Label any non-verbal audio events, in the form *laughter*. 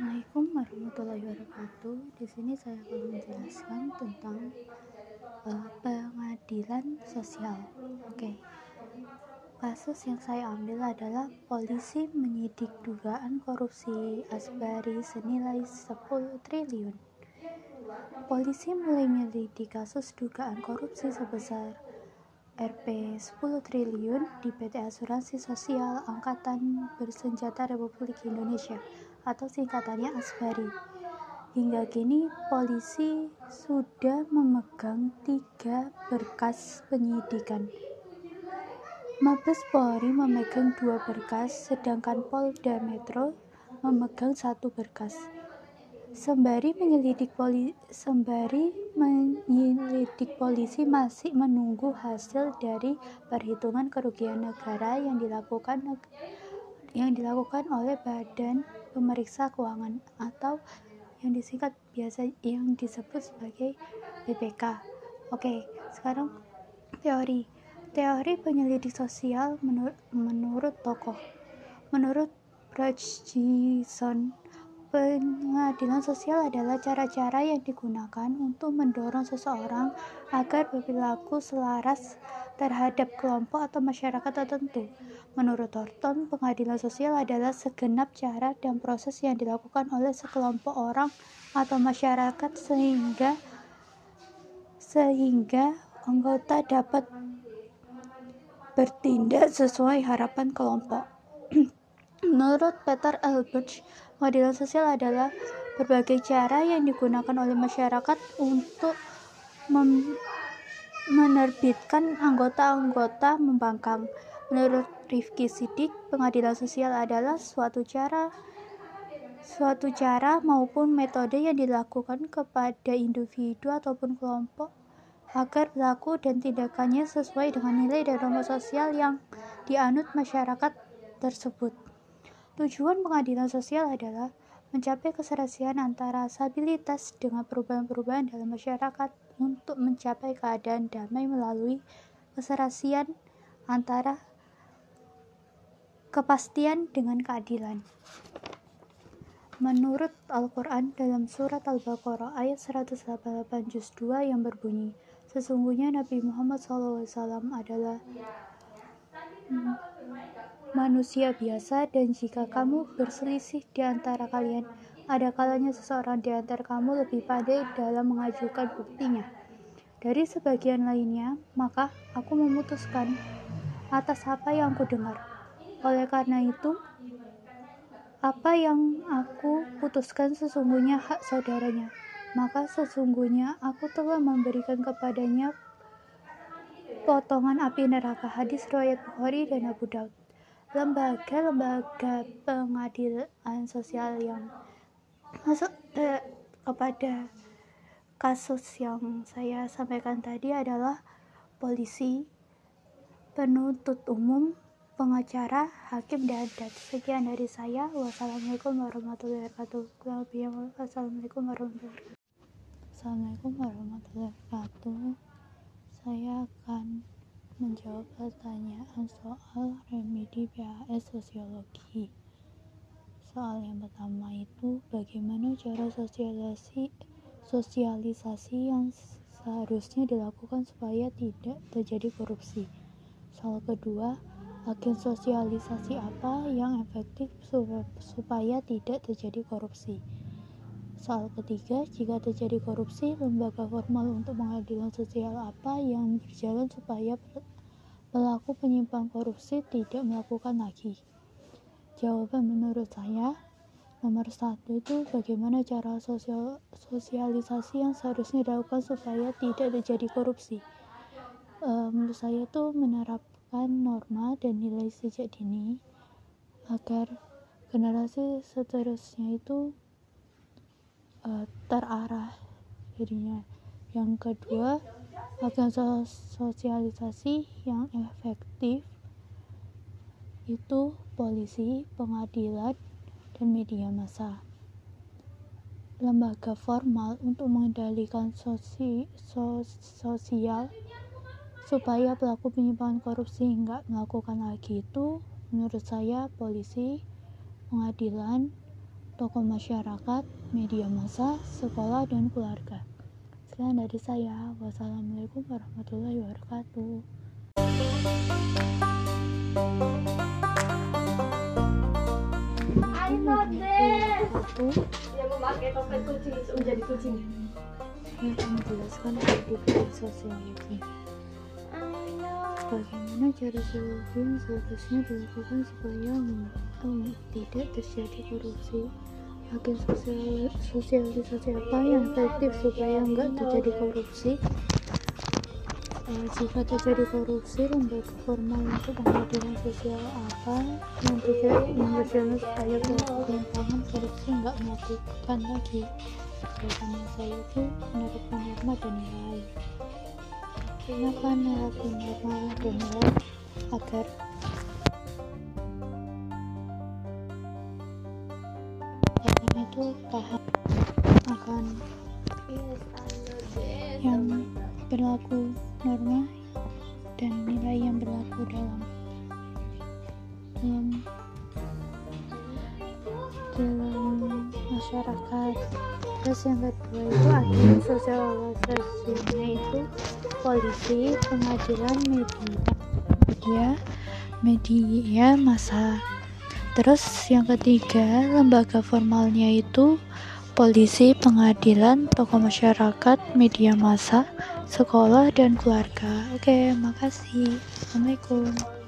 Assalamualaikum warahmatullahi wabarakatuh. Di sini saya akan menjelaskan tentang uh, pengadilan sosial. Oke. Okay. Kasus yang saya ambil adalah polisi menyidik dugaan korupsi Asbari senilai 10 triliun. Polisi mulai menyelidiki kasus dugaan korupsi sebesar Rp 10 triliun di PT Asuransi Sosial Angkatan Bersenjata Republik Indonesia atau singkatannya Asbari. Hingga kini polisi sudah memegang tiga berkas penyidikan. Mabes Polri memegang dua berkas, sedangkan Polda Metro memegang satu berkas. Sembari menyelidik poli, sembari menyelidik polisi masih menunggu hasil dari perhitungan kerugian negara yang dilakukan yang dilakukan oleh Badan pemeriksa keuangan atau yang disingkat biasa yang disebut sebagai BPK. Oke, sekarang teori. Teori penyelidik sosial menur menurut tokoh. Menurut Bridgison, pengadilan sosial adalah cara-cara yang digunakan untuk mendorong seseorang agar berperilaku selaras terhadap kelompok atau masyarakat tertentu. Menurut Thornton, pengadilan sosial adalah segenap cara dan proses yang dilakukan oleh sekelompok orang atau masyarakat sehingga sehingga anggota dapat bertindak sesuai harapan kelompok. *clears throat* Menurut Peter Albert, pengadilan sosial adalah berbagai cara yang digunakan oleh masyarakat untuk menerbitkan anggota-anggota membangkang. Menurut Rifki Sidik, pengadilan sosial adalah suatu cara suatu cara maupun metode yang dilakukan kepada individu ataupun kelompok agar berlaku dan tindakannya sesuai dengan nilai dan norma sosial yang dianut masyarakat tersebut. Tujuan pengadilan sosial adalah mencapai keserasian antara stabilitas dengan perubahan-perubahan dalam masyarakat untuk mencapai keadaan damai melalui keserasian antara kepastian dengan keadilan. Menurut Al-Quran dalam surat Al-Baqarah ayat 188 juz 2 yang berbunyi, Sesungguhnya Nabi Muhammad SAW adalah manusia biasa dan jika kamu berselisih di antara kalian, ada kalanya seseorang di antara kamu lebih pandai dalam mengajukan buktinya. Dari sebagian lainnya, maka aku memutuskan atas apa yang aku dengar. Oleh karena itu, apa yang aku putuskan sesungguhnya hak saudaranya, maka sesungguhnya aku telah memberikan kepadanya potongan api neraka hadis riwayat Bukhari dan Abu Daud. Lembaga-lembaga pengadilan sosial yang masuk eh, kepada kasus yang saya sampaikan tadi adalah polisi, penuntut umum, pengacara, hakim, dan dan sekian dari saya. Wassalamualaikum warahmatullahi wabarakatuh. Wassalamualaikum warahmatullahi wabarakatuh. Assalamualaikum warahmatullahi wabarakatuh. Saya akan menjawab pertanyaan soal remedi PAS sosiologi. Soal yang pertama itu bagaimana cara sosialisasi sosialisasi yang seharusnya dilakukan supaya tidak terjadi korupsi. Soal kedua, agen sosialisasi apa yang efektif supaya tidak terjadi korupsi. Soal ketiga, jika terjadi korupsi, lembaga formal untuk pengadilan sosial apa yang berjalan supaya pelaku penyimpang korupsi tidak melakukan lagi? Jawaban menurut saya, nomor satu itu bagaimana cara sosial, sosialisasi yang seharusnya dilakukan supaya tidak terjadi korupsi. E, menurut saya itu menerap menerapkan norma dan nilai sejak dini agar generasi seterusnya itu uh, terarah jadinya yang kedua agar sosialisasi yang efektif itu polisi, pengadilan, dan media massa. Lembaga formal untuk mengendalikan sosi, sos, sosial supaya pelaku penyimpangan korupsi nggak melakukan lagi itu menurut saya polisi pengadilan tokoh masyarakat, media massa, sekolah, dan keluarga. Sekian dari saya. Wassalamualaikum warahmatullahi wabarakatuh. Yang memakai topeng kucing menjadi kucing. Saya akan menjelaskan sosial itu. Bagaimana cara yang seharusnya dilakukan supaya tidak terjadi korupsi? Agen sosial, sosialisasi apa yang efektif supaya enggak terjadi korupsi? Uh, jika terjadi korupsi, lembaga formal untuk pengadilan sosial apa yang tidak berjalan supaya pelaku penyimpangan korupsi enggak melakukan lagi? Jawabannya saya itu menerapkan norma dan nilai gunakan menerapkan norma dan nilai agar itu paham. Akan yang berlaku norma dan nilai yang berlaku dalam. Dalam dalam masyarakat. Terus yang kedua itu ada sosialisasinya itu polisi pengadilan media. Media media masa terus yang ketiga lembaga formalnya itu polisi pengadilan tokoh masyarakat media massa sekolah dan keluarga. Oke makasih. Assalamualaikum